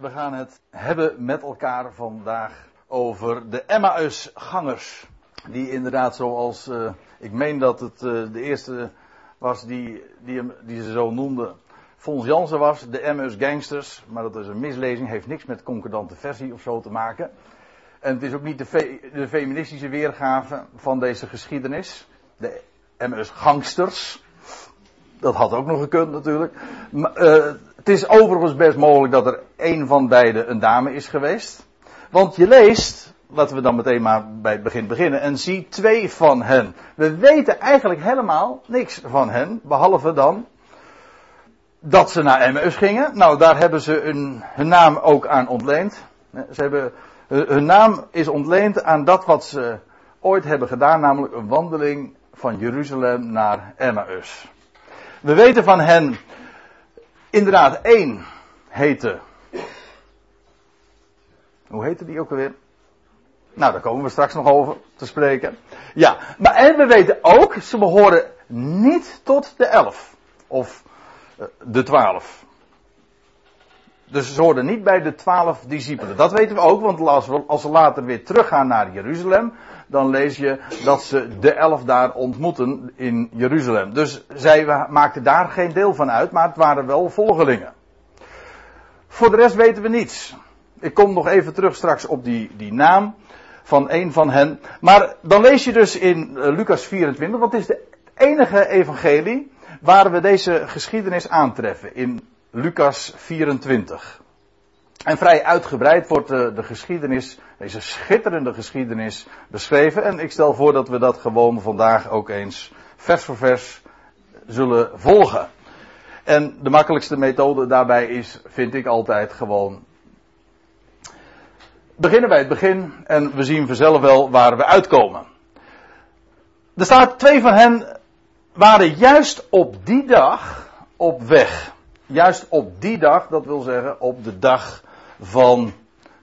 We gaan het hebben met elkaar vandaag over de Emmausgangers. Die inderdaad zoals, uh, ik meen dat het uh, de eerste was die, die, die ze zo noemden, Fons Jansen was, de Emmaus Gangsters. Maar dat is een mislezing, heeft niks met concordante versie of zo te maken. En het is ook niet de, de feministische weergave van deze geschiedenis. De Emmaus Gangsters. Dat had ook nog gekund natuurlijk. Maar, uh, het is overigens best mogelijk dat er een van beiden een dame is geweest. Want je leest, laten we dan meteen maar bij het begin beginnen, en zie twee van hen. We weten eigenlijk helemaal niks van hen, behalve dan dat ze naar Emmaus gingen. Nou, daar hebben ze hun, hun naam ook aan ontleend. Ze hebben, hun naam is ontleend aan dat wat ze ooit hebben gedaan, namelijk een wandeling van Jeruzalem naar Emmaus. We weten van hen Inderdaad, één heette. Hoe heette die ook alweer? Nou, daar komen we straks nog over te spreken. Ja, maar en we weten ook, ze behoren niet tot de elf. Of uh, de twaalf. Dus ze hoorden niet bij de twaalf discipelen. Dat weten we ook, want als, als ze later weer teruggaan naar Jeruzalem, dan lees je dat ze de elf daar ontmoeten in Jeruzalem. Dus zij maakten daar geen deel van uit, maar het waren wel volgelingen. Voor de rest weten we niets. Ik kom nog even terug straks op die, die naam van een van hen. Maar dan lees je dus in uh, Lucas 24, want is de enige evangelie waar we deze geschiedenis aantreffen. In Lucas 24. En vrij uitgebreid wordt de, de, geschiedenis, deze schitterende geschiedenis, beschreven. En ik stel voor dat we dat gewoon vandaag ook eens vers voor vers zullen volgen. En de makkelijkste methode daarbij is, vind ik altijd gewoon. Beginnen bij het begin en we zien vanzelf wel waar we uitkomen. Er staat, twee van hen waren juist op die dag op weg. Juist op die dag, dat wil zeggen op de dag van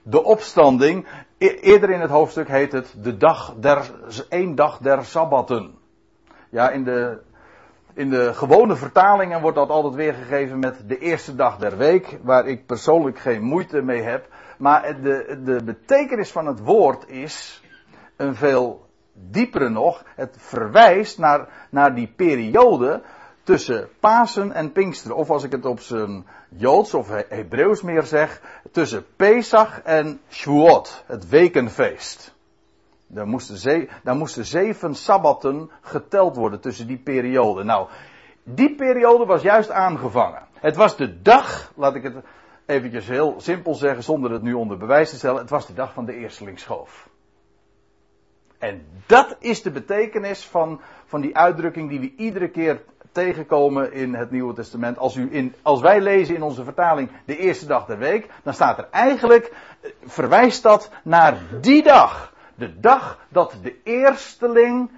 de opstanding. E eerder in het hoofdstuk heet het de dag der, één dag der sabbatten. Ja, in de, in de gewone vertalingen wordt dat altijd weergegeven met de eerste dag der week, waar ik persoonlijk geen moeite mee heb. Maar de, de betekenis van het woord is een veel diepere nog. Het verwijst naar, naar die periode tussen Pasen en Pinksteren. Of als ik het op zijn Joods of Hebreeuws meer zeg, tussen Pesach en Shavuot, het wekenfeest. Daar moesten, ze, daar moesten zeven sabbatten geteld worden tussen die periode. Nou, die periode was juist aangevangen. Het was de dag, laat ik het eventjes heel simpel zeggen, zonder het nu onder bewijs te stellen, het was de dag van de eerstelingsschoof. En dat is de betekenis van, van die uitdrukking die we iedere keer tegenkomen in het Nieuwe Testament. Als, u in, als wij lezen in onze vertaling de eerste dag der week, dan staat er eigenlijk, eh, verwijst dat naar die dag. De dag dat de eersteling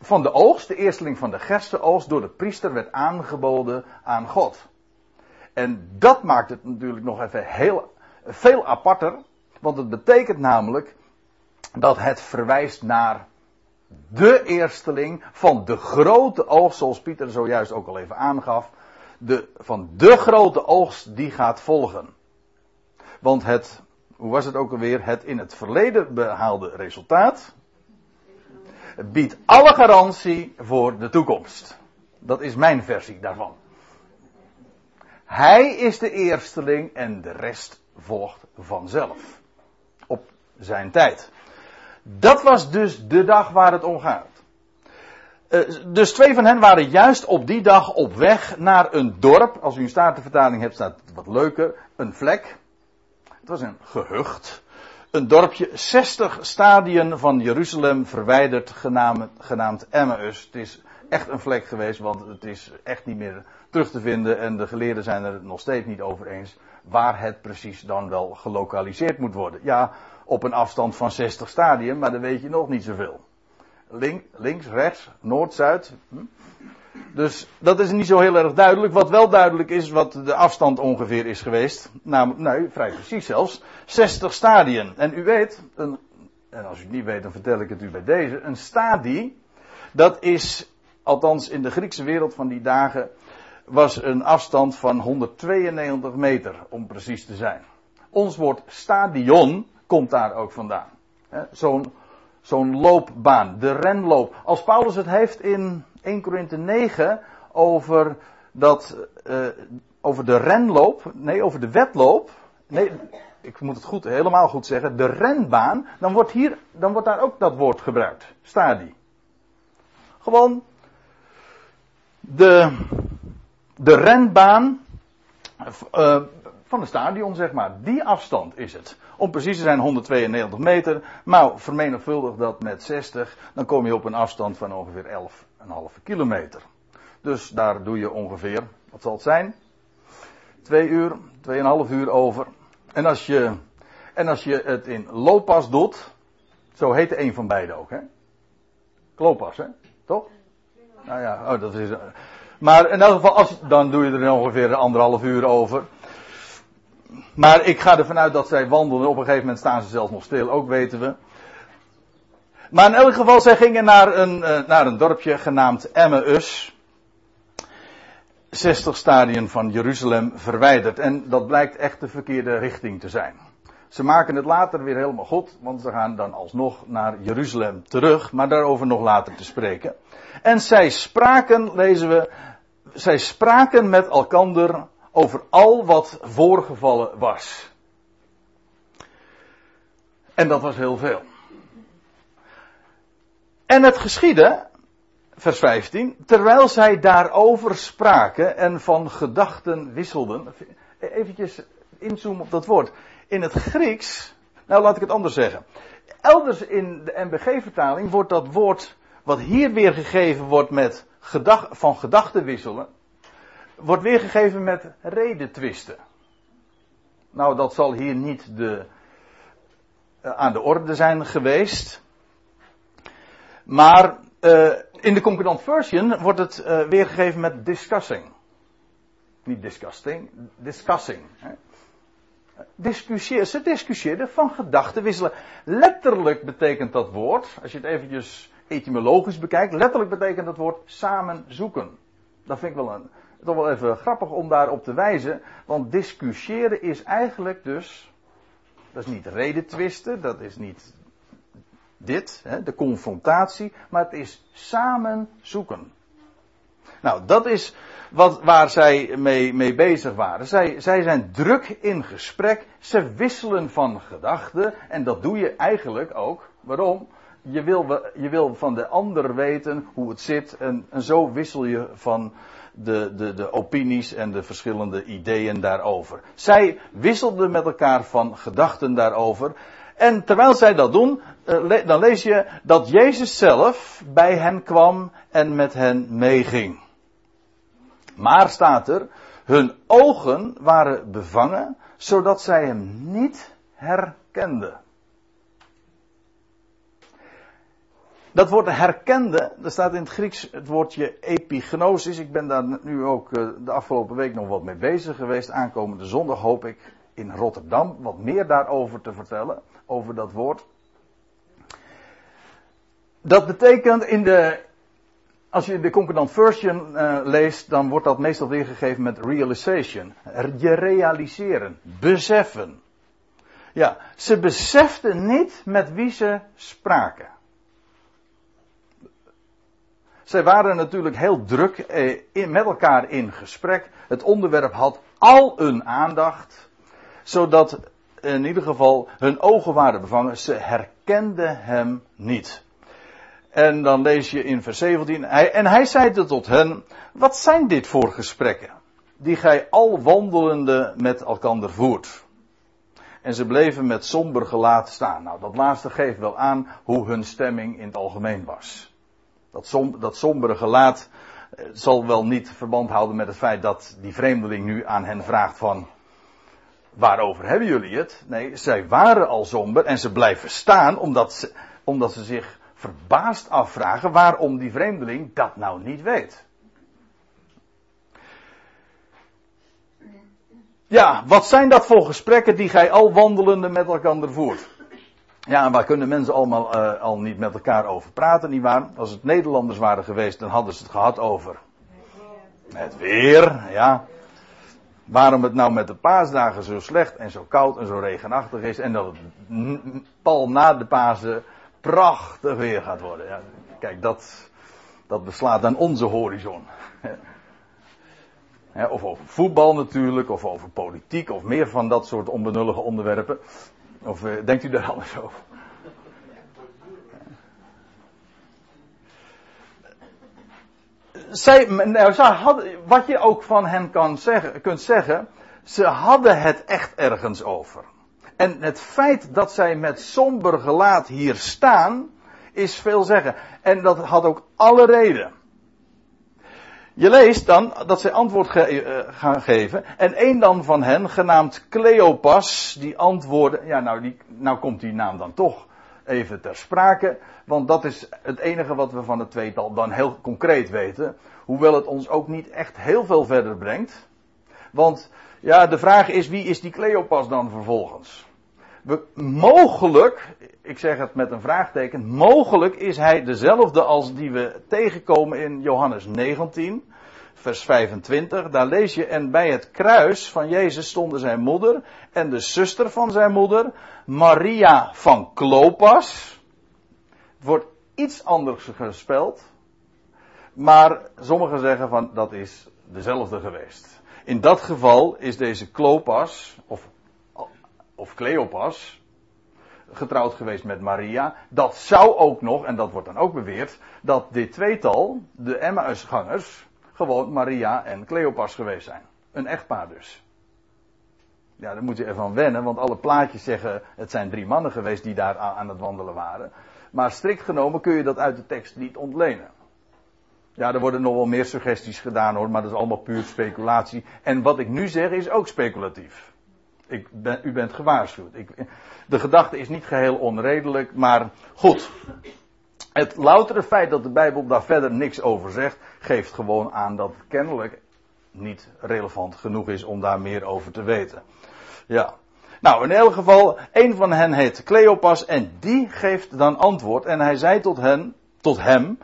van de oogst, de eersteling van de gerstenoogst, door de priester werd aangeboden aan God. En dat maakt het natuurlijk nog even heel, veel aparter, want het betekent namelijk dat het verwijst naar de eersteling van de grote oogst, zoals Pieter zojuist ook al even aangaf. De, van de grote oogst die gaat volgen. Want het, hoe was het ook alweer, het in het verleden behaalde resultaat biedt alle garantie voor de toekomst. Dat is mijn versie daarvan. Hij is de eersteling en de rest volgt vanzelf. Op zijn tijd. Dat was dus de dag waar het om gaat. Uh, dus twee van hen waren juist op die dag op weg naar een dorp. Als u een statenvertaling hebt, staat het wat leuker. Een vlek. Het was een gehucht. Een dorpje 60 stadien van Jeruzalem verwijderd, genaamd, genaamd Emmaus. Het is echt een vlek geweest, want het is echt niet meer terug te vinden. En de geleerden zijn er nog steeds niet over eens waar het precies dan wel gelokaliseerd moet worden. Ja, op een afstand van 60 stadium, maar dan weet je nog niet zoveel. Link, links, rechts, noord, zuid. Hm? Dus dat is niet zo heel erg duidelijk. Wat wel duidelijk is, wat de afstand ongeveer is geweest. Namelijk, nee, vrij precies zelfs. 60 stadien. En u weet, een, en als u het niet weet, dan vertel ik het u bij deze. Een stadie, dat is, althans in de Griekse wereld van die dagen, was een afstand van 192 meter, om precies te zijn. Ons woord stadion komt daar ook vandaan. Zo'n zo'n loopbaan, de renloop. Als Paulus het heeft in 1 Korinthe 9 over, dat, uh, over de renloop, nee, over de wedloop. Nee, ik moet het goed, helemaal goed zeggen, de renbaan, dan wordt, hier, dan wordt daar ook dat woord gebruikt. Stadi. Gewoon de, de renbaan uh, van het stadion, zeg maar. Die afstand is het. Om precies te zijn 192 meter. Maar vermenigvuldig dat met 60, dan kom je op een afstand van ongeveer 11,5 kilometer. Dus daar doe je ongeveer, wat zal het zijn? Twee uur, 2,5 uur over. En als je, en als je het in looppas doet, zo heet een van beide ook, hè? Klooppas, hè? Toch? Nou ja, oh, dat is. Maar in elk geval, als, dan doe je er ongeveer anderhalf uur over. Maar ik ga ervan uit dat zij wandelen. Op een gegeven moment staan ze zelfs nog stil, ook weten we. Maar in elk geval, zij gingen naar een, uh, naar een dorpje genaamd Emmaus. 60 stadien van Jeruzalem verwijderd. En dat blijkt echt de verkeerde richting te zijn. Ze maken het later weer helemaal goed, want ze gaan dan alsnog naar Jeruzalem terug, maar daarover nog later te spreken. En zij spraken, lezen we, zij spraken met elkander over al wat voorgevallen was. En dat was heel veel. En het geschiedde, vers 15, terwijl zij daarover spraken en van gedachten wisselden. Eventjes inzoomen op dat woord. In het Grieks, nou laat ik het anders zeggen. Elders in de MBG-vertaling wordt dat woord, wat hier weer gegeven wordt met gedag, van gedachten wisselen, wordt weergegeven met redetwisten. Nou, dat zal hier niet de, uh, aan de orde zijn geweest. Maar uh, in de concordant version wordt het uh, weergegeven met discussing. Niet disgusting, discussing. Hè. Discussieer, ze discussieerden van gedachten wisselen. Letterlijk betekent dat woord, als je het eventjes etymologisch bekijkt, letterlijk betekent dat woord samen zoeken. Dat vind ik wel een, toch wel even grappig om daarop te wijzen. Want discussiëren is eigenlijk dus. Dat is niet redetwisten, dat is niet dit, hè, de confrontatie, maar het is samen zoeken. Nou, dat is wat, waar zij mee, mee bezig waren. Zij, zij zijn druk in gesprek, ze wisselen van gedachten en dat doe je eigenlijk ook. Waarom? Je wil, je wil van de ander weten hoe het zit en, en zo wissel je van de, de, de opinies en de verschillende ideeën daarover. Zij wisselden met elkaar van gedachten daarover. En terwijl zij dat doen, eh, dan lees je dat Jezus zelf bij hen kwam en met hen meeging. Maar staat er, hun ogen waren bevangen, zodat zij hem niet herkenden. Dat woord herkende, dat staat in het Grieks het woordje epignosis. Ik ben daar nu ook eh, de afgelopen week nog wat mee bezig geweest. Aankomende zondag hoop ik in Rotterdam wat meer daarover te vertellen, over dat woord. Dat betekent in de, als je de concordant version uh, leest, dan wordt dat meestal weergegeven met realization. Je realiseren, beseffen. Ja, ze beseften niet met wie ze spraken. Zij waren natuurlijk heel druk eh, met elkaar in gesprek. Het onderwerp had al hun aandacht, zodat in ieder geval hun ogen waren bevangen. Ze herkenden hem niet. En dan lees je in vers 17. Hij, en hij zeide tot hen: Wat zijn dit voor gesprekken? Die gij al wandelende met elkander voert. En ze bleven met somber gelaat staan. Nou, dat laatste geeft wel aan hoe hun stemming in het algemeen was. Dat, som, dat sombere gelaat eh, zal wel niet verband houden met het feit dat die vreemdeling nu aan hen vraagt van waarover hebben jullie het? Nee, zij waren al somber en ze blijven staan omdat ze, omdat ze zich verbaasd afvragen waarom die vreemdeling dat nou niet weet. Ja, wat zijn dat voor gesprekken die gij al wandelende met elkaar voert? Ja, en waar kunnen mensen allemaal uh, al niet met elkaar over praten, nietwaar? Als het Nederlanders waren geweest, dan hadden ze het gehad over Het weer, ja. Waarom het nou met de paasdagen zo slecht en zo koud en zo regenachtig is. En dat het pal na de Pasen prachtig weer gaat worden. Ja, kijk, dat, dat beslaat dan onze horizon. of over voetbal natuurlijk, of over politiek, of meer van dat soort onbenullige onderwerpen. Of uh, denkt u daar anders over? Zij, nou, wat je ook van hen kan zeggen, kunt zeggen, ze hadden het echt ergens over. En het feit dat zij met somber gelaat hier staan, is veel zeggen. En dat had ook alle reden. Je leest dan dat zij antwoord ge uh, gaan geven. En een dan van hen, genaamd Cleopas, die antwoordde. Ja, nou, die, nou komt die naam dan toch even ter sprake. Want dat is het enige wat we van het tweetal dan heel concreet weten. Hoewel het ons ook niet echt heel veel verder brengt. Want ja, de vraag is wie is die Cleopas dan vervolgens? Mogelijk, ik zeg het met een vraagteken, mogelijk is hij dezelfde als die we tegenkomen in Johannes 19, vers 25. Daar lees je, en bij het kruis van Jezus stonden zijn moeder en de zuster van zijn moeder, Maria van Klopas. Het wordt iets anders gespeld, maar sommigen zeggen van dat is dezelfde geweest. In dat geval is deze Klopas, of of Cleopas, getrouwd geweest met Maria. Dat zou ook nog, en dat wordt dan ook beweerd, dat dit tweetal, de Emmausgangers, gewoon Maria en Cleopas geweest zijn. Een echtpaar dus. Ja, daar moet je ervan wennen, want alle plaatjes zeggen het zijn drie mannen geweest die daar aan het wandelen waren. Maar strikt genomen kun je dat uit de tekst niet ontlenen. Ja, er worden nog wel meer suggesties gedaan hoor, maar dat is allemaal puur speculatie. En wat ik nu zeg is ook speculatief. Ik ben, u bent gewaarschuwd. Ik, de gedachte is niet geheel onredelijk, maar goed. Het loutere feit dat de Bijbel daar verder niks over zegt, geeft gewoon aan dat het kennelijk niet relevant genoeg is om daar meer over te weten. Ja. Nou, in elk geval, een van hen heet Cleopas en die geeft dan antwoord. En hij zei tot hen, tot hem,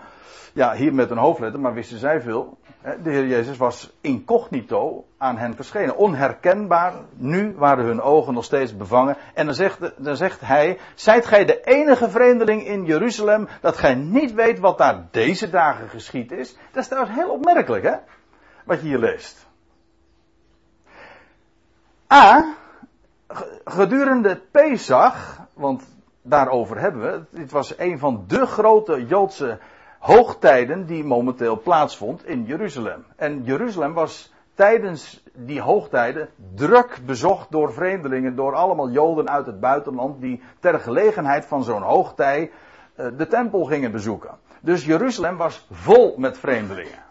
ja, hier met een hoofdletter, maar wisten zij veel. De Heer Jezus was incognito aan hen verschenen. Onherkenbaar. Nu waren hun ogen nog steeds bevangen. En dan zegt, dan zegt hij: Zijt gij de enige vreemdeling in Jeruzalem dat gij niet weet wat daar deze dagen geschied is? Dat is trouwens heel opmerkelijk, hè? Wat je hier leest. A. Gedurende Pesach, want daarover hebben we. Dit was een van de grote Joodse hoogtijden die momenteel plaatsvond in Jeruzalem. En Jeruzalem was tijdens die hoogtijden druk bezocht door vreemdelingen, door allemaal Joden uit het buitenland die ter gelegenheid van zo'n hoogtij uh, de tempel gingen bezoeken. Dus Jeruzalem was vol met vreemdelingen.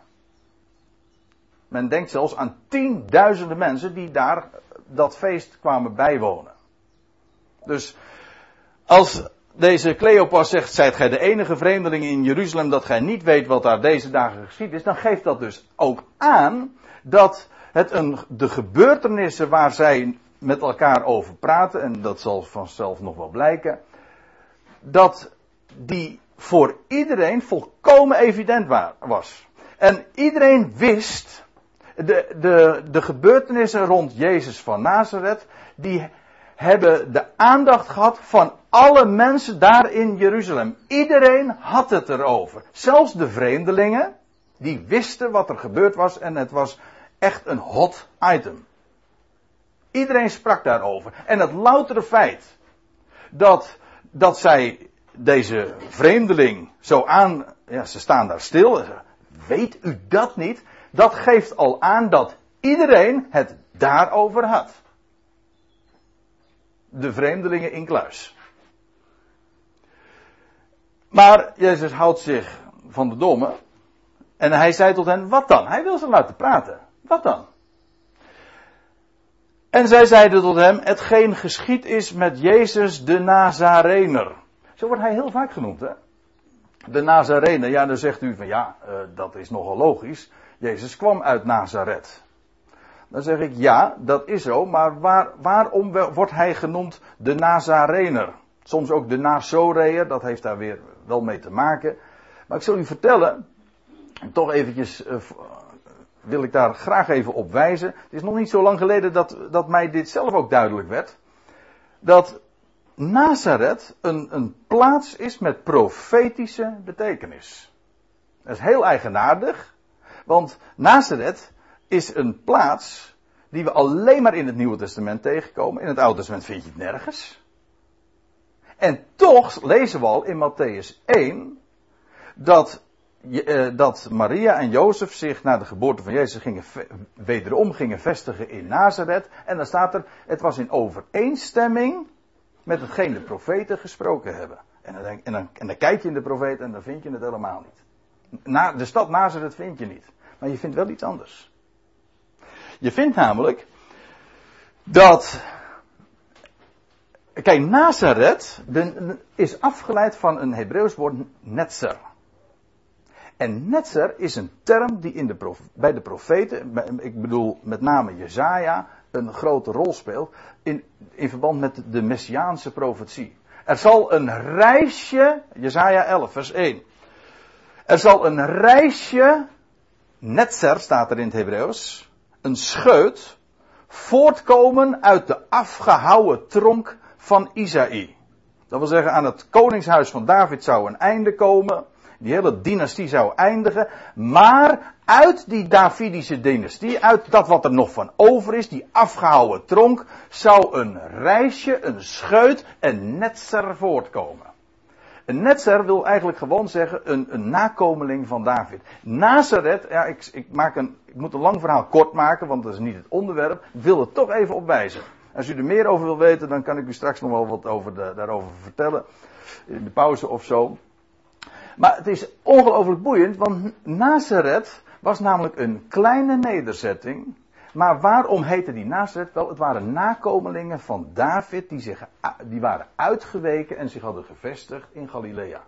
Men denkt zelfs aan tienduizenden mensen die daar dat feest kwamen bijwonen. Dus als deze Cleopas zegt, zijt gij de enige vreemdeling in Jeruzalem dat gij niet weet wat daar deze dagen geschied is, dan geeft dat dus ook aan dat het een, de gebeurtenissen waar zij met elkaar over praten, en dat zal vanzelf nog wel blijken, dat die voor iedereen volkomen evident was. En iedereen wist, de, de, de gebeurtenissen rond Jezus van Nazareth, die hebben de aandacht gehad van alle mensen daar in Jeruzalem. Iedereen had het erover. Zelfs de vreemdelingen, die wisten wat er gebeurd was en het was echt een hot item. Iedereen sprak daarover. En het loutere feit dat, dat zij deze vreemdeling zo aan, ja, ze staan daar stil. Weet u dat niet? Dat geeft al aan dat iedereen het daarover had de vreemdelingen in kluis. Maar Jezus houdt zich van de domme. En hij zei tot hen, wat dan? Hij wil ze laten praten. Wat dan? En zij zeiden tot hem, hetgeen geschied is met Jezus de Nazarener. Zo wordt hij heel vaak genoemd, hè? De Nazarener. Ja, dan zegt u van ja, uh, dat is nogal logisch. Jezus kwam uit Nazareth. Dan zeg ik ja, dat is zo, maar waar, waarom wordt hij genoemd de Nazarener? Soms ook de Nazoreër, dat heeft daar weer wel mee te maken. Maar ik zal u vertellen, toch eventjes uh, wil ik daar graag even op wijzen. Het is nog niet zo lang geleden dat, dat mij dit zelf ook duidelijk werd. Dat Nazareth een, een plaats is met profetische betekenis. Dat is heel eigenaardig. Want Nazareth is een plaats die we alleen maar in het Nieuwe Testament tegenkomen. In het Oude Testament vind je het nergens. En toch lezen we al in Matthäus 1 dat, eh, dat Maria en Jozef zich na de geboorte van Jezus gingen, wederom gingen vestigen in Nazareth. En dan staat er, het was in overeenstemming met hetgeen de profeten gesproken hebben. En dan, denk, en, dan, en dan kijk je in de profeten en dan vind je het helemaal niet. Na, de stad Nazareth vind je niet. Maar je vindt wel iets anders. Je vindt namelijk dat. Kijk, Nazareth is afgeleid van een Hebreeuws woord netzer. En netzer is een term die in de bij de profeten, ik bedoel met name Jezaja, een grote rol speelt in, in verband met de Messiaanse profetie. Er zal een reisje, Jezaja 11 vers 1. Er zal een reisje, netzer staat er in het Hebreeuws, een scheut, voortkomen uit de afgehouwen tronk van Isaïe. Dat wil zeggen, aan het koningshuis van David zou een einde komen. Die hele dynastie zou eindigen. Maar uit die Davidische dynastie, uit dat wat er nog van over is, die afgehouwen tronk, zou een reisje, een scheut, een netzer voortkomen. Een netzer wil eigenlijk gewoon zeggen een, een nakomeling van David. Nazareth, ja, ik, ik, maak een, ik moet een lang verhaal kort maken, want dat is niet het onderwerp. Ik wil er toch even op wijzen. Als u er meer over wil weten, dan kan ik u straks nog wel wat over de, daarover vertellen. In de pauze of zo. Maar het is ongelooflijk boeiend, want Nazareth was namelijk een kleine nederzetting. Maar waarom heette die Nazareth? Wel, het waren nakomelingen van David die, zich, die waren uitgeweken en zich hadden gevestigd in Galilea.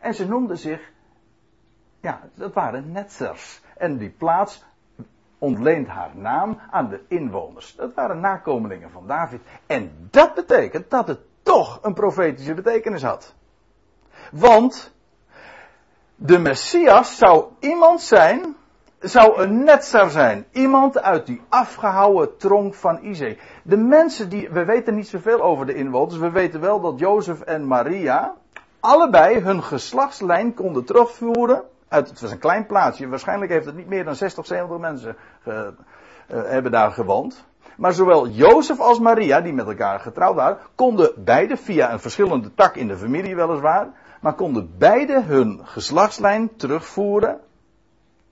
En ze noemden zich, ja, dat waren Netzers. En die plaats ontleent haar naam aan de inwoners. Dat waren nakomelingen van David. En dat betekent dat het toch een profetische betekenis had. Want de Messias zou iemand zijn, zou een netzer zijn. Iemand uit die afgehouwen tronk van Izee. De mensen die, we weten niet zoveel over de inwoners, we weten wel dat Jozef en Maria allebei hun geslachtslijn konden terugvoeren. Uit, het was een klein plaatsje, waarschijnlijk heeft het niet meer dan 60, 70 mensen ge, uh, hebben daar gewoond. Maar zowel Jozef als Maria, die met elkaar getrouwd waren, konden beide via een verschillende tak in de familie weliswaar, maar konden beide hun geslachtslijn terugvoeren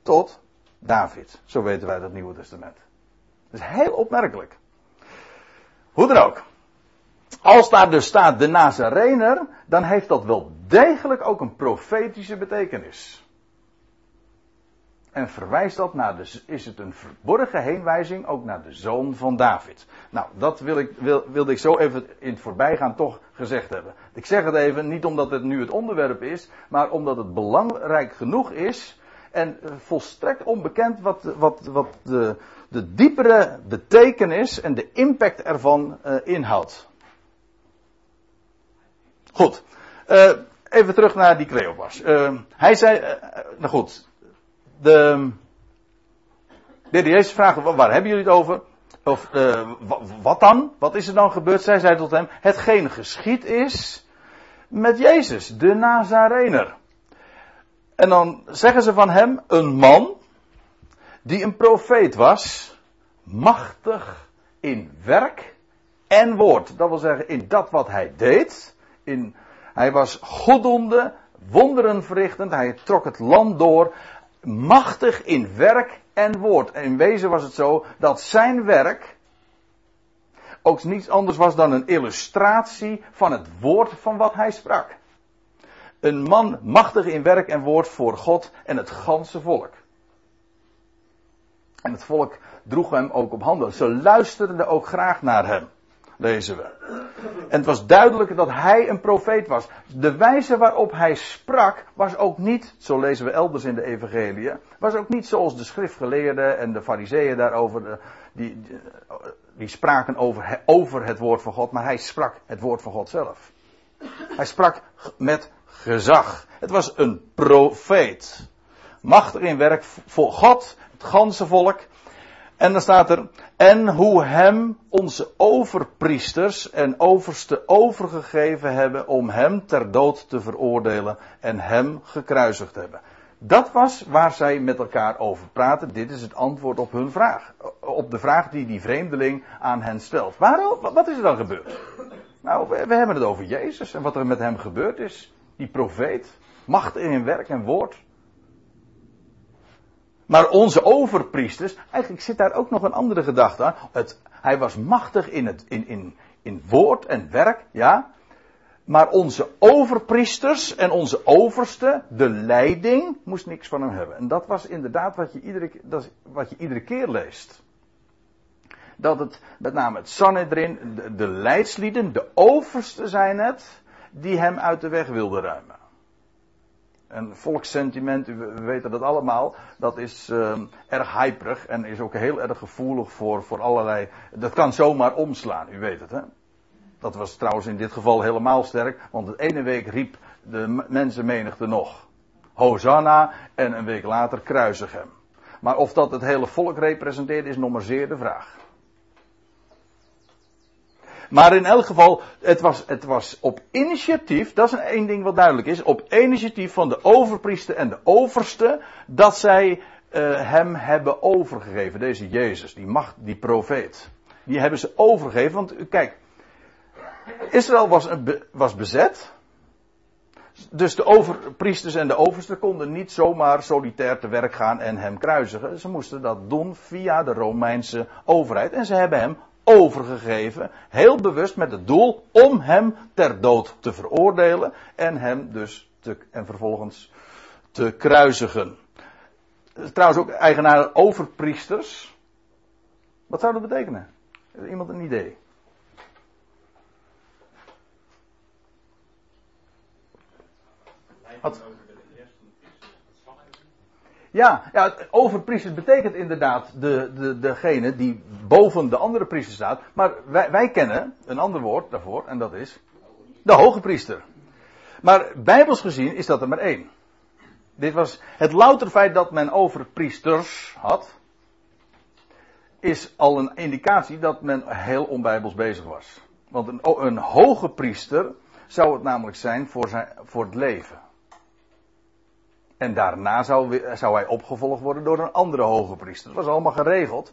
tot David. Zo weten wij dat Nieuwe Testament. Dat is heel opmerkelijk. Hoe dan ook. Als daar dus staat de Nazarener, dan heeft dat wel degelijk ook een profetische betekenis. En verwijst dat naar de, is het een verborgen heenwijzing ook naar de zoon van David. Nou, dat wil ik, wil, wilde ik zo even in het voorbijgaan toch gezegd hebben. Ik zeg het even, niet omdat het nu het onderwerp is, maar omdat het belangrijk genoeg is en volstrekt onbekend wat, wat, wat de, de diepere betekenis en de impact ervan uh, inhoudt. Goed, uh, even terug naar die Cleopas. Uh, hij zei, nou goed, de, de Jezus vraagt, waar hebben jullie het over? Of uh, wat dan? Wat is er dan gebeurd? Zij zei tot hem, hetgeen geschied is met Jezus, de Nazarener. En dan zeggen ze van hem, een man die een profeet was, machtig in werk en woord. Dat wil zeggen, in dat wat hij deed. In, hij was goddoende, wonderen verrichtend, hij trok het land door machtig in werk en woord. En in wezen was het zo dat zijn werk ook niets anders was dan een illustratie van het woord van wat hij sprak. Een man machtig in werk en woord voor God en het ganse volk. En het volk droeg hem ook op handen. Ze luisterden ook graag naar hem lezen we. En het was duidelijk dat hij een profeet was. De wijze waarop hij sprak was ook niet, zo lezen we elders in de evangelie, was ook niet zoals de schriftgeleerden en de fariseeën daarover, eh, die, die, die spraken over, over het woord van God, maar hij sprak het woord van God zelf. Hij sprak met gezag. Het was een profeet. machtig in werk voor God, het ganse volk. En dan staat er, en hoe hem onze overpriesters en overste overgegeven hebben om hem ter dood te veroordelen en hem gekruisigd hebben. Dat was waar zij met elkaar over praten. Dit is het antwoord op hun vraag. Op de vraag die die vreemdeling aan hen stelt. Waarom? Wat is er dan gebeurd? Nou, we hebben het over Jezus en wat er met hem gebeurd is. Die profeet. Macht in werk en woord. Maar onze overpriesters, eigenlijk zit daar ook nog een andere gedachte aan. Het, hij was machtig in, het, in, in, in woord en werk, ja. Maar onze overpriesters en onze overste, de leiding, moest niks van hem hebben. En dat was inderdaad wat je iedere, dat wat je iedere keer leest. Dat het, met name het Sanhedrin, de, de leidslieden, de overste zijn het, die hem uit de weg wilden ruimen. En volkssentiment, we weten dat allemaal, dat is uh, erg hyperig en is ook heel erg gevoelig voor, voor allerlei. Dat kan zomaar omslaan, u weet het hè. Dat was trouwens in dit geval helemaal sterk, want de ene week riep de mensenmenigte nog Hosanna en een week later kruisig hem. Maar of dat het hele volk representeert is nog maar zeer de vraag. Maar in elk geval, het was, het was op initiatief, dat is één ding wat duidelijk is, op initiatief van de overpriester en de overste, dat zij uh, hem hebben overgegeven. Deze Jezus, die macht, die profeet. Die hebben ze overgegeven, want kijk, Israël was, was bezet. Dus de overpriesters en de oversten konden niet zomaar solitair te werk gaan en hem kruisigen. Ze moesten dat doen via de Romeinse overheid. En ze hebben hem overgegeven, heel bewust met het doel om hem ter dood te veroordelen en hem dus te, en vervolgens te kruisigen. Trouwens ook eigenaar overpriesters. Wat zou dat betekenen? Heeft iemand een idee? Wat? Ja, ja overpriesters betekent inderdaad de, de, degene die boven de andere priester staat. Maar wij, wij kennen een ander woord daarvoor en dat is de hoge priester. Maar bijbels gezien is dat er maar één. Dit was het louter feit dat men overpriesters had, is al een indicatie dat men heel onbijbels bezig was. Want een, een hoge priester zou het namelijk zijn voor, zijn, voor het leven. En daarna zou, zou hij opgevolgd worden door een andere hoge priester. Dat was allemaal geregeld.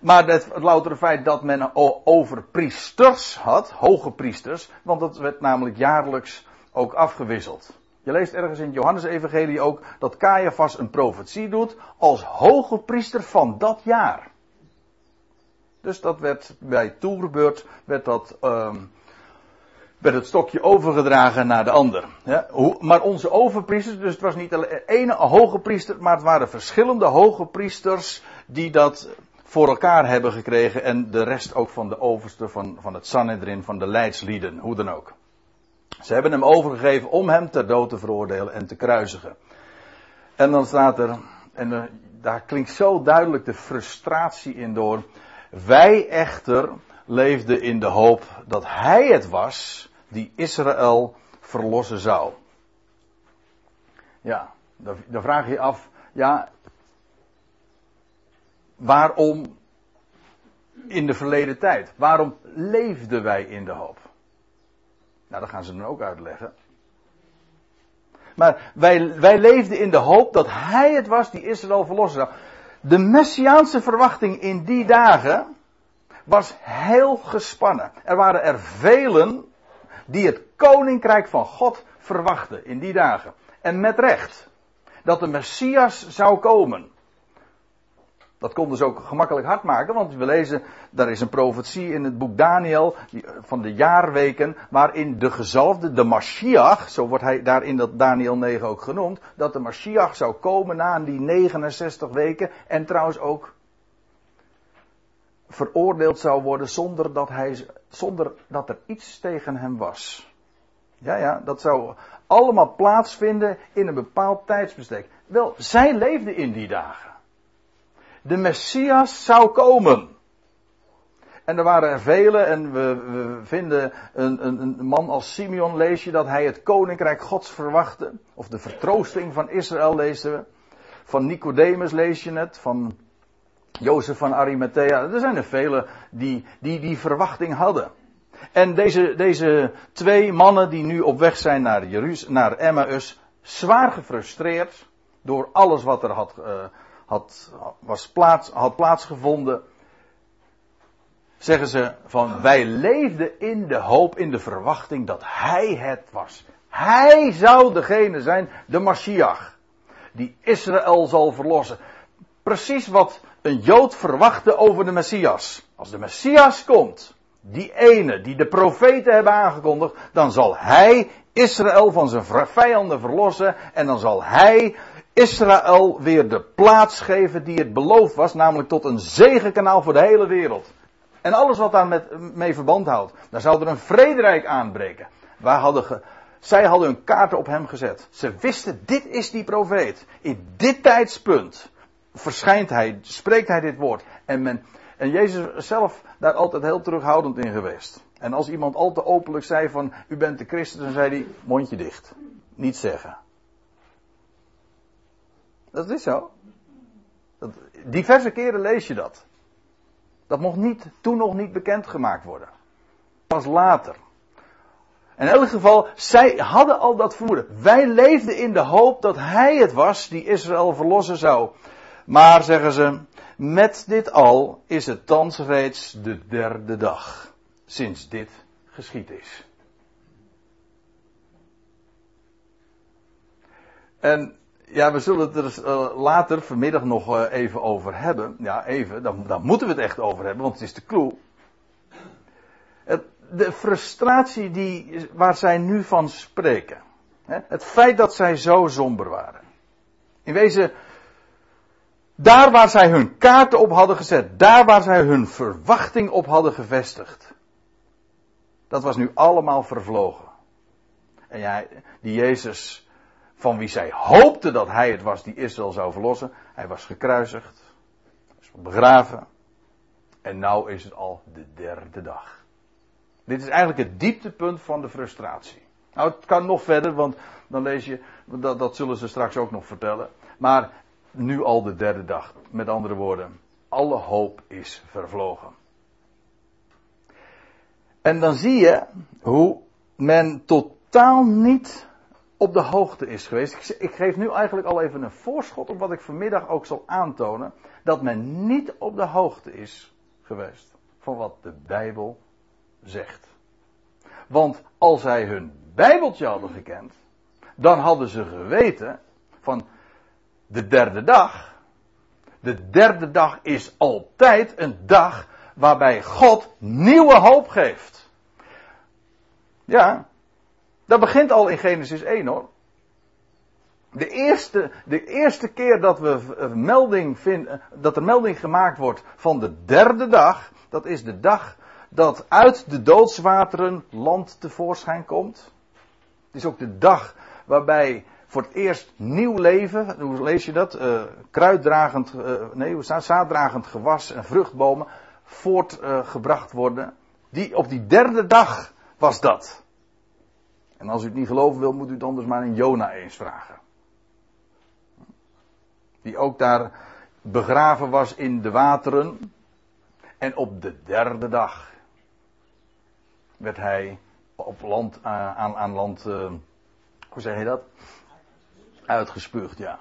Maar het, het loutere feit dat men over priesters had, hoge priesters, want dat werd namelijk jaarlijks ook afgewisseld. Je leest ergens in het Johannes-evangelie ook dat Caiaphas een profetie doet als hoge priester van dat jaar. Dus dat werd bij toerbeurt, werd dat um, werd het stokje overgedragen naar de ander. Ja, maar onze overpriesters, dus het was niet alleen ene hoge priester, maar het waren verschillende hoge priesters die dat voor elkaar hebben gekregen en de rest ook van de overste van, van het Sanhedrin, van de leidslieden, hoe dan ook. Ze hebben hem overgegeven om hem ter dood te veroordelen en te kruisigen. En dan staat er, en uh, daar klinkt zo duidelijk de frustratie in door. Wij echter leefden in de hoop dat hij het was die Israël verlossen zou. Ja, dan vraag je af, ja, waarom in de verleden tijd? Waarom leefden wij in de hoop? Nou, dat gaan ze dan ook uitleggen. Maar wij, wij leefden in de hoop dat Hij het was die Israël verlossen zou. De messiaanse verwachting in die dagen was heel gespannen. Er waren er velen die het koninkrijk van God verwachten in die dagen. En met recht. Dat de Messias zou komen. Dat konden ze ook gemakkelijk hard maken, want we lezen, daar is een profetie in het boek Daniel van de jaarweken, waarin de gezalfde, de Mashiach, zo wordt hij daar in dat Daniel 9 ook genoemd, dat de Mashiach zou komen na die 69 weken en trouwens ook veroordeeld zou worden zonder dat, hij, zonder dat er iets tegen hem was. Ja, ja, dat zou allemaal plaatsvinden in een bepaald tijdsbestek. Wel, zij leefden in die dagen. De Messias zou komen. En er waren er vele, en we, vinden een, een, een, man als Simeon, lees je dat hij het koninkrijk Gods verwachtte. Of de vertroosting van Israël lezen we. van Nicodemus lees je het, van Jozef van Arimathea. Er zijn er vele die die, die verwachting hadden. En deze, deze twee mannen die nu op weg zijn naar, Jeruz naar Emmaus, zwaar gefrustreerd door alles wat er had, uh, had, was plaats, had plaatsgevonden, zeggen ze van wij leefden in de hoop, in de verwachting dat hij het was. Hij zou degene zijn, de Mashiach, die Israël zal verlossen. Precies wat een Jood verwachtte over de Messias. Als de Messias komt, die ene die de profeten hebben aangekondigd, dan zal hij Israël van zijn vijanden verlossen en dan zal hij Israël weer de plaats geven die het beloofd was, namelijk tot een zegenkanaal voor de hele wereld. En alles wat daar met, mee verband houdt. Dan zou er een vrederijk aanbreken. Wij hadden zij hadden hun kaarten op hem gezet. Ze wisten, dit is die profeet. In dit tijdspunt verschijnt hij, spreekt hij dit woord. En, men, en Jezus zelf daar altijd heel terughoudend in geweest. En als iemand al te openlijk zei van, u bent de Christus, dan zei hij, mondje dicht. Niet zeggen. Dat is zo. Dat, diverse keren lees je dat. Dat mocht niet, toen nog niet bekendgemaakt worden. Pas later. In elk geval, zij hadden al dat vermoeden. Wij leefden in de hoop dat hij het was die Israël verlossen zou. Maar, zeggen ze, met dit al is het thans reeds de derde dag sinds dit geschied is. En ja, we zullen het er uh, later vanmiddag nog uh, even over hebben. Ja, even, dan, dan moeten we het echt over hebben, want het is de clue. De frustratie die, waar zij nu van spreken. Het feit dat zij zo somber waren. In wezen, daar waar zij hun kaarten op hadden gezet, daar waar zij hun verwachting op hadden gevestigd. Dat was nu allemaal vervlogen. En ja, die Jezus, van wie zij hoopten dat hij het was die Israël zou verlossen, hij was gekruisigd, is begraven. En nou is het al de derde dag. Dit is eigenlijk het dieptepunt van de frustratie. Nou, het kan nog verder, want dan lees je, dat, dat zullen ze straks ook nog vertellen. Maar nu al de derde dag. Met andere woorden, alle hoop is vervlogen. En dan zie je hoe men totaal niet op de hoogte is geweest. Ik, geef nu eigenlijk al even een voorschot op wat ik vanmiddag ook zal aantonen. Dat men niet op de hoogte is geweest van wat de Bijbel zegt. Want als zij hun Bijbeltje hadden gekend, dan hadden ze geweten van de derde dag. De derde dag is altijd een dag waarbij God nieuwe hoop geeft. Ja, dat begint al in Genesis 1 hoor. De eerste, de eerste keer dat, we melding vinden, dat er melding gemaakt wordt van de derde dag, dat is de dag dat uit de doodswateren land tevoorschijn komt. Het is ook de dag waarbij voor het eerst nieuw leven, hoe lees je dat? Uh, kruiddragend, uh, nee, zaaddragend gewas en vruchtbomen voortgebracht worden. Die, op die derde dag was dat. En als u het niet geloven wil, moet u het anders maar in Jona eens vragen. Die ook daar begraven was in de wateren. En op de derde dag werd hij op land, uh, aan, aan land, hoe zeg je dat? Uitgespuugd, ja.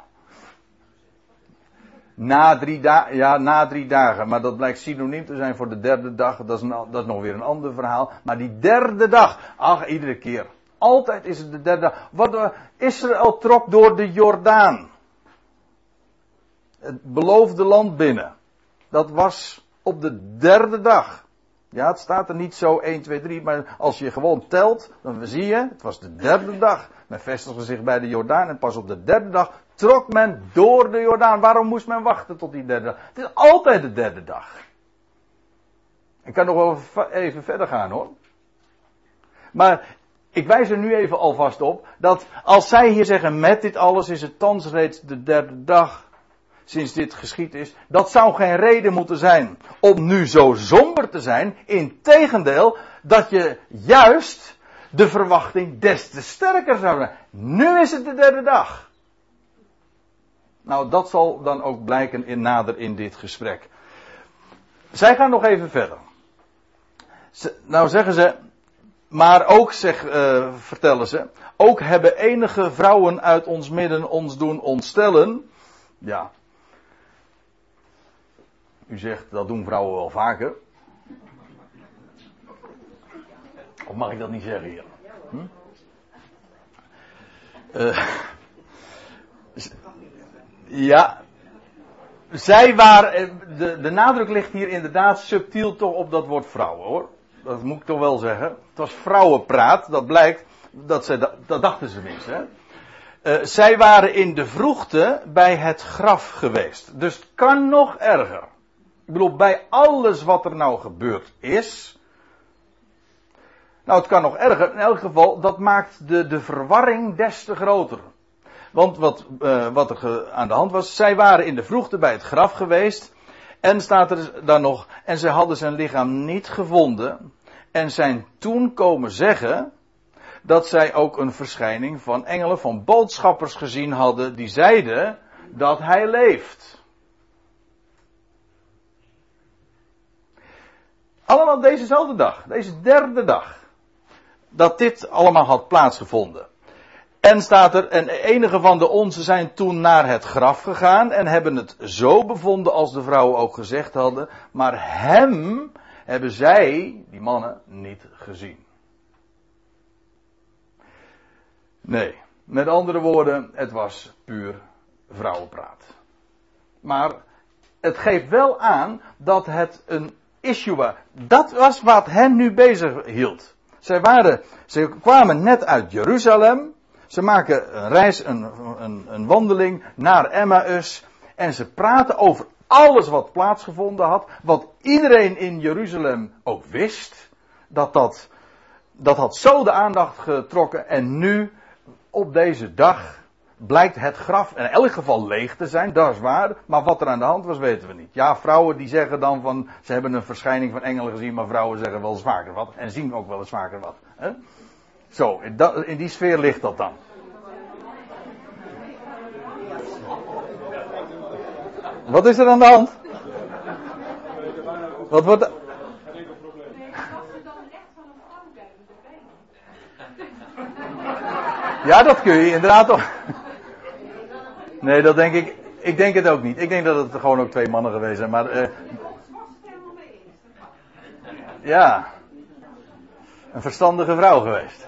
Na drie, dagen, ja, na drie dagen, maar dat blijkt synoniem te zijn voor de derde dag. Dat is, dat is nog weer een ander verhaal. Maar die derde dag, ach, iedere keer. Altijd is het de derde dag. Wat, uh, Israël trok door de Jordaan. Het beloofde land binnen. Dat was op de derde dag. Ja, het staat er niet zo 1, 2, 3, maar als je gewoon telt, dan zie je, het was de derde dag. Men vestigde zich bij de Jordaan en pas op de derde dag trok men door de Jordaan. Waarom moest men wachten tot die derde dag? Het is altijd de derde dag. Ik kan nog wel even verder gaan hoor. Maar ik wijs er nu even alvast op dat als zij hier zeggen met dit alles is het thans reeds de derde dag sinds dit geschied is, dat zou geen reden moeten zijn om nu zo somber te zijn. Integendeel, dat je juist de verwachting des te sterker zou zijn. Nu is het de derde dag. Nou, dat zal dan ook blijken in nader in dit gesprek. Zij gaan nog even verder. nou zeggen ze, maar ook zeg, uh, vertellen ze, ook hebben enige vrouwen uit ons midden ons doen ontstellen. Ja. U zegt dat doen vrouwen wel vaker. Of mag ik dat niet zeggen hier? Hm? Uh, ja. Zij waren. Eh, de, de nadruk ligt hier inderdaad subtiel toch op dat woord vrouwen hoor. Dat moet ik toch wel zeggen. Het was vrouwenpraat, dat blijkt. Dat, ze, dat, dachten ze tenminste. Hè? Uh, zij waren in de vroegte bij het graf geweest. Dus het kan nog erger. Bedoel, bij alles wat er nou gebeurd is. Nou, het kan nog erger. In elk geval, dat maakt de, de verwarring des te groter. Want wat, uh, wat er aan de hand was, zij waren in de vroegte bij het graf geweest. En staat er dan nog, en ze hadden zijn lichaam niet gevonden. En zijn toen komen zeggen dat zij ook een verschijning van engelen, van boodschappers gezien hadden, die zeiden dat hij leeft. Allemaal dezezelfde dag, deze derde dag, dat dit allemaal had plaatsgevonden. En staat er, en enige van de onze zijn toen naar het graf gegaan en hebben het zo bevonden als de vrouwen ook gezegd hadden, maar hem hebben zij, die mannen, niet gezien. Nee, met andere woorden, het was puur vrouwenpraat. Maar het geeft wel aan dat het een issue was. Dat was wat hen nu bezig hield. Zij waren, ze kwamen net uit Jeruzalem. Ze maken een reis, een, een, een wandeling naar Emmaus. En ze praten over alles wat plaatsgevonden had. Wat iedereen in Jeruzalem ook wist. Dat dat, dat had zo de aandacht getrokken. En nu, op deze dag, blijkt het graf in elk geval leeg te zijn, dat is waar. Maar wat er aan de hand was, weten we niet. Ja, vrouwen die zeggen dan van, ze hebben een verschijning van engelen gezien, maar vrouwen zeggen wel vaker wat. En zien ook wel eens vaker wat. Hè? Zo, in, dat, in die sfeer ligt dat dan. Wat is er aan de hand? Wat wordt? Ja, dat kun je inderdaad toch. Nee, dat denk ik. Ik denk het ook niet. Ik denk dat het gewoon ook twee mannen geweest zijn. Maar. Uh, ja. Een verstandige vrouw geweest.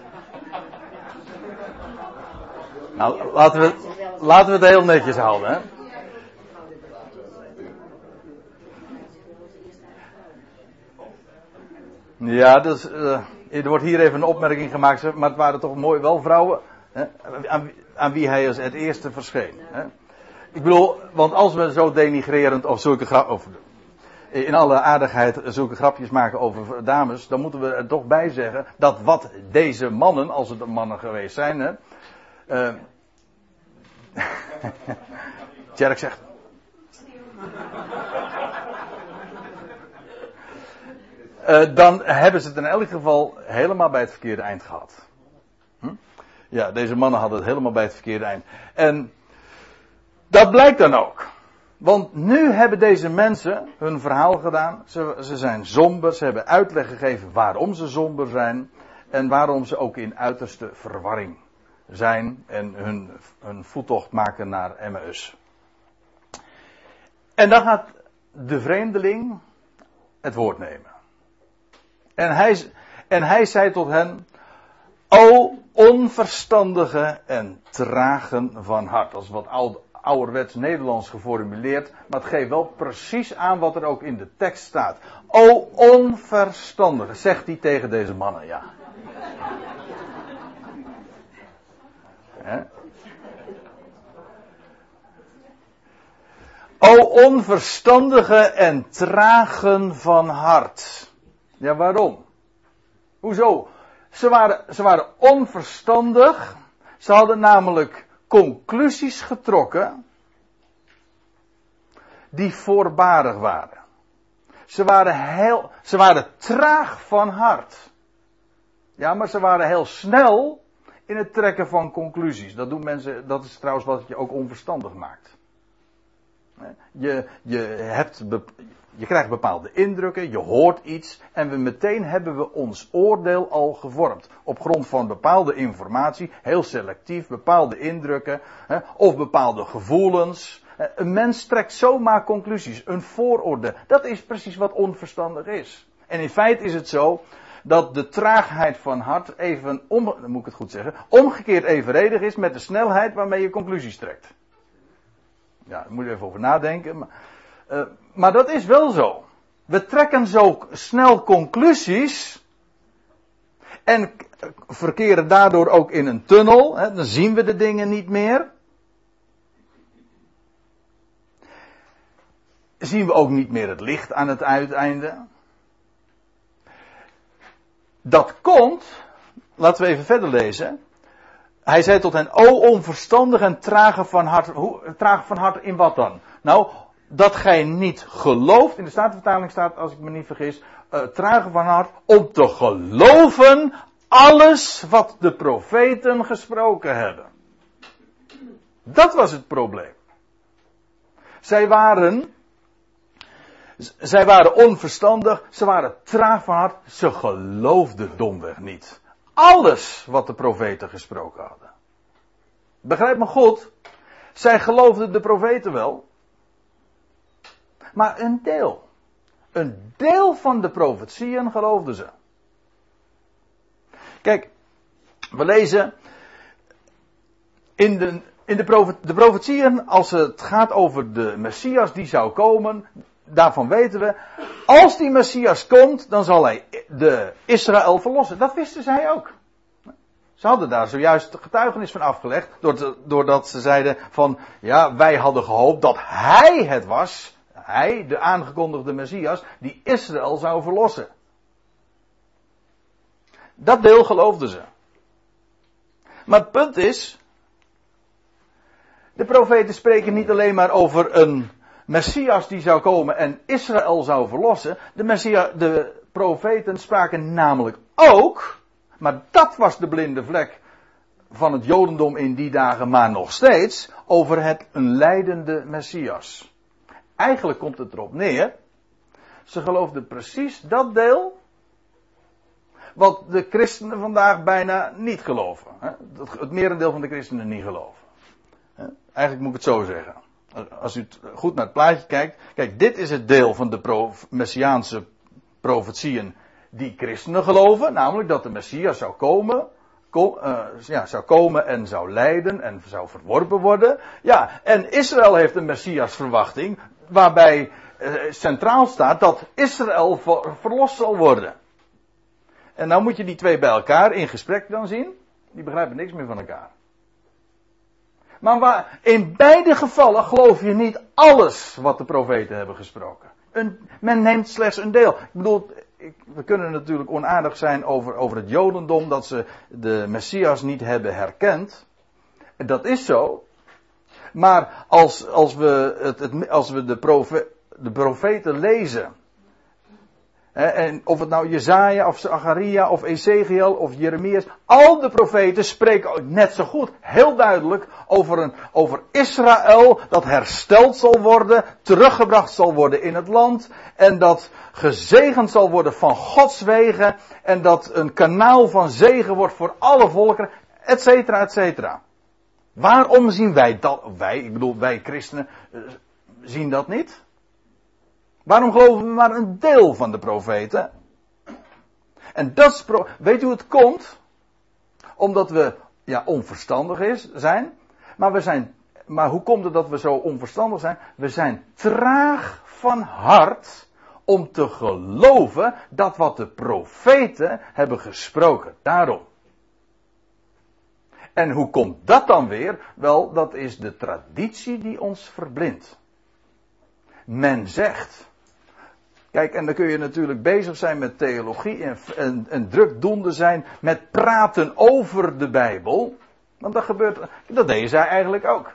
Nou, laten we, laten we het heel netjes houden, hè. Ja, dus, uh, er wordt hier even een opmerking gemaakt, maar het waren toch mooi wel vrouwen hè, aan, wie hij als het eerste verscheen. Hè. Ik bedoel, want als we zo denigrerend of zulke grapjes, in alle aardigheid zulke grapjes maken over dames, dan moeten we er toch bij zeggen dat wat deze mannen, als het mannen geweest zijn, hè, uh, Tjerk zegt. Uh, dan hebben ze het in elk geval helemaal bij het verkeerde eind gehad. Hm? Ja, deze mannen hadden het helemaal bij het verkeerde eind. En dat blijkt dan ook. Want nu hebben deze mensen hun verhaal gedaan. Ze, ze zijn somber. Ze hebben uitleg gegeven waarom ze somber zijn. En waarom ze ook in uiterste verwarring zijn. En hun, hun voettocht maken naar Emmaus. En dan gaat de vreemdeling het woord nemen. En hij, en hij zei tot hen: O onverstandige en tragen van hart. Dat is wat ouderwets Nederlands geformuleerd, maar het geeft wel precies aan wat er ook in de tekst staat. O onverstandige, zegt hij tegen deze mannen, ja. O onverstandige en tragen van hart. Ja, waarom? Hoezo? Ze waren, ze waren onverstandig. Ze hadden namelijk conclusies getrokken die voorbarig waren. Ze waren heel, ze waren traag van hart. Ja, maar ze waren heel snel in het trekken van conclusies. Dat doen mensen, dat is trouwens wat je ook onverstandig maakt. Je, je, hebt, je krijgt bepaalde indrukken, je hoort iets en we meteen hebben we ons oordeel al gevormd. Op grond van bepaalde informatie, heel selectief, bepaalde indrukken of bepaalde gevoelens. Een mens trekt zomaar conclusies, een vooroordeel. Dat is precies wat onverstandig is. En in feite is het zo dat de traagheid van hart even, om, moet ik het goed zeggen, omgekeerd evenredig is met de snelheid waarmee je conclusies trekt. Ja, daar moet je even over nadenken. Maar, uh, maar dat is wel zo. We trekken zo snel conclusies. En verkeren daardoor ook in een tunnel. Hè, dan zien we de dingen niet meer. Zien we ook niet meer het licht aan het uiteinde. Dat komt, laten we even verder lezen. Hij zei tot hen, o onverstandig en trage van hart. Hoe, trage van hart in wat dan? Nou, dat gij niet gelooft, in de Statenvertaling staat, als ik me niet vergis, uh, trage van hart, om te geloven alles wat de profeten gesproken hebben. Dat was het probleem. Zij waren, zij waren onverstandig, ze waren traag van hart, ze geloofden domweg niet. Alles wat de profeten gesproken hadden. Begrijp me goed, zij geloofden de profeten wel, maar een deel. Een deel van de profetieën geloofden ze. Kijk, we lezen in de, in de, de profetieën, als het gaat over de Messias die zou komen, daarvan weten we, als die Messias komt, dan zal hij de Israël verlossen. Dat wisten zij ook. Ze hadden daar zojuist getuigenis van afgelegd, doordat ze zeiden van, ja, wij hadden gehoopt dat hij het was hij, de aangekondigde Messias, die Israël zou verlossen. Dat deel geloofden ze. Maar het punt is, de profeten spreken niet alleen maar over een Messias die zou komen en Israël zou verlossen. De, Messias, de profeten spraken namelijk ook, maar dat was de blinde vlek van het Jodendom in die dagen, maar nog steeds, over het een leidende Messias. Eigenlijk komt het erop neer. Ze geloofden precies dat deel. Wat de christenen vandaag bijna niet geloven. Het merendeel van de christenen niet geloven. Eigenlijk moet ik het zo zeggen. Als u goed naar het plaatje kijkt. Kijk, dit is het deel van de messiaanse profetieën die christenen geloven. Namelijk dat de Messias zou komen. uh, ja, zou komen en zou lijden en zou verworpen worden. Ja, en Israël heeft een Messias verwachting waarbij eh, centraal staat dat Israël verlost zal worden. En nou moet je die twee bij elkaar in gesprek dan zien. Die begrijpen niks meer van elkaar. Maar in beide gevallen geloof je niet alles wat de profeten hebben gesproken. Men neemt slechts een deel. Ik bedoel, ik, we kunnen natuurlijk onaardig zijn over, over het Jodendom dat ze de Messias niet hebben herkend. Dat is zo. Maar als, als we, het, het, als we de, profe, de profeten lezen. En of het nou Jezaja of Zacharia of Ezekiel of Jeremias. Al de profeten spreken net zo goed, heel duidelijk, over, een, over Israël dat hersteld zal worden, teruggebracht zal worden in het land. En dat gezegend zal worden van Gods wegen. En dat een kanaal van zegen wordt voor alle volkeren, et cetera, et cetera. Waarom zien wij dat, wij, ik bedoel wij christenen, eh, zien dat niet? Waarom geloven we maar een deel van de profeten? En dat is, weet u hoe het komt? Omdat we, ja, onverstandig is, zijn. Maar we zijn, maar hoe komt het dat we zo onverstandig zijn? We zijn traag van hart om te geloven dat wat de profeten hebben gesproken. Daarom. En hoe komt dat dan weer? Wel, dat is de traditie die ons verblindt. Men zegt. Kijk, en dan kun je natuurlijk bezig zijn met theologie en, en, en drukdoende zijn met praten over de Bijbel. Want dat gebeurt, dat deden zij eigenlijk ook.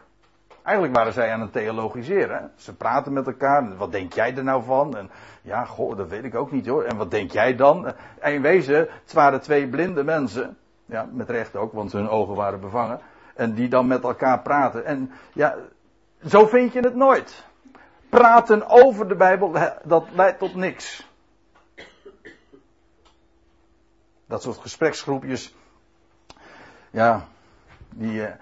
Eigenlijk waren zij aan het theologiseren. Ze praten met elkaar. Wat denk jij er nou van? En ja, goh, dat weet ik ook niet hoor. En wat denk jij dan? En wezen, het waren twee blinde mensen. Ja, met recht ook, want hun ogen waren bevangen. En die dan met elkaar praten. En ja, zo vind je het nooit. Praten over de Bijbel, dat leidt tot niks. Dat soort gespreksgroepjes, ja, die, eh,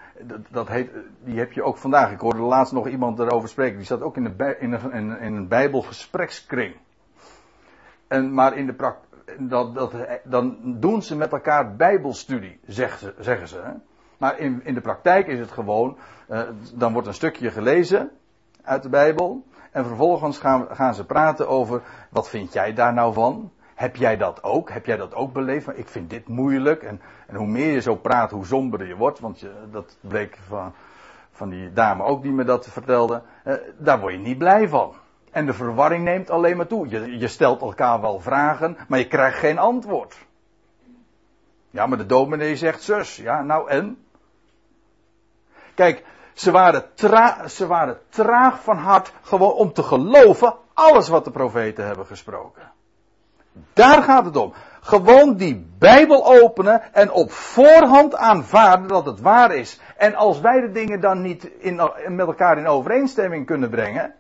dat, heet, die heb je ook vandaag. Ik hoorde laatst nog iemand erover spreken. Die zat ook in, in, een, in een Bijbelgesprekskring. En, maar in de praktijk, dat, dat, dan doen ze met elkaar Bijbelstudie, zeggen ze. Zeggen ze? Maar in, in de praktijk is het gewoon, uh, dan wordt een stukje gelezen uit de Bijbel. En vervolgens gaan, gaan ze praten over, wat vind jij daar nou van? Heb jij dat ook? Heb jij dat ook beleefd? Ik vind dit moeilijk. En, en hoe meer je zo praat, hoe somberder je wordt. Want je, dat bleek van, van die dame ook die me dat vertelde. Uh, daar word je niet blij van. En de verwarring neemt alleen maar toe. Je, je stelt elkaar wel vragen, maar je krijgt geen antwoord. Ja, maar de dominee zegt zus. Ja, nou en? Kijk, ze waren, ze waren traag van hart gewoon om te geloven alles wat de profeten hebben gesproken. Daar gaat het om. Gewoon die Bijbel openen en op voorhand aanvaarden dat het waar is. En als wij de dingen dan niet in, met elkaar in overeenstemming kunnen brengen,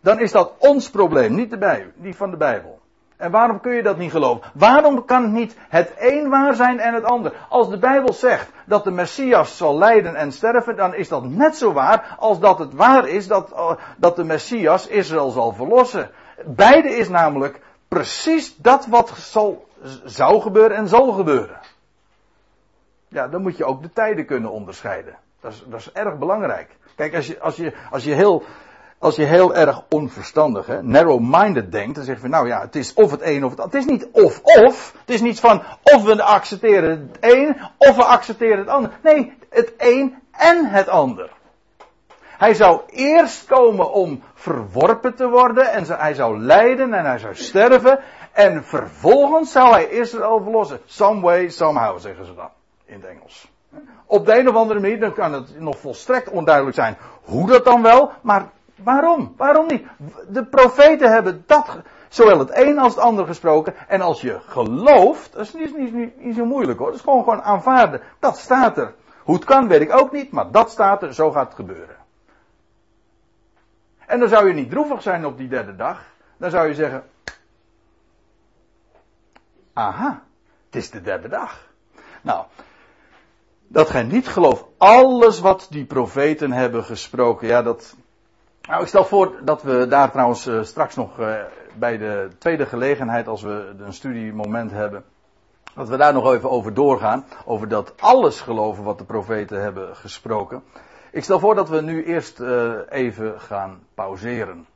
dan is dat ons probleem, niet, de Bijbel, niet van de Bijbel. En waarom kun je dat niet geloven? Waarom kan het niet het een waar zijn en het ander? Als de Bijbel zegt dat de Messias zal lijden en sterven, dan is dat net zo waar als dat het waar is dat, eh, dat de Messias Israël zal verlossen. Beide is namelijk precies dat wat zal, zou gebeuren en zal gebeuren. Ja, dan moet je ook de tijden kunnen onderscheiden. Dat is, dat is erg belangrijk. Kijk, als je, als je, als je heel als je heel erg onverstandig, narrow-minded denkt, dan zeg je van nou ja, het is of het een of het ander. Het is niet of-of. Het is niet van of we accepteren het een of we accepteren het ander. Nee, het een en het ander. Hij zou eerst komen om verworpen te worden en hij zou lijden en hij zou sterven. En vervolgens zou hij Israël verlossen. Some way, somehow, zeggen ze dan in het Engels. Op de een of andere manier, dan kan het nog volstrekt onduidelijk zijn hoe dat dan wel, maar Waarom? Waarom niet? De profeten hebben dat, zowel het een als het ander gesproken. En als je gelooft, dat is niet, niet, niet, zo moeilijk hoor. Dat is gewoon, gewoon aanvaarden. Dat staat er. Hoe het kan weet ik ook niet, maar dat staat er, zo gaat het gebeuren. En dan zou je niet droevig zijn op die derde dag. Dan zou je zeggen, aha, het is de derde dag. Nou, dat gij niet gelooft, alles wat die profeten hebben gesproken, ja, dat, nou, ik stel voor dat we daar trouwens uh, straks nog uh, bij de tweede gelegenheid, als we een studiemoment hebben, dat we daar nog even over doorgaan. Over dat alles geloven wat de profeten hebben gesproken. Ik stel voor dat we nu eerst uh, even gaan pauzeren.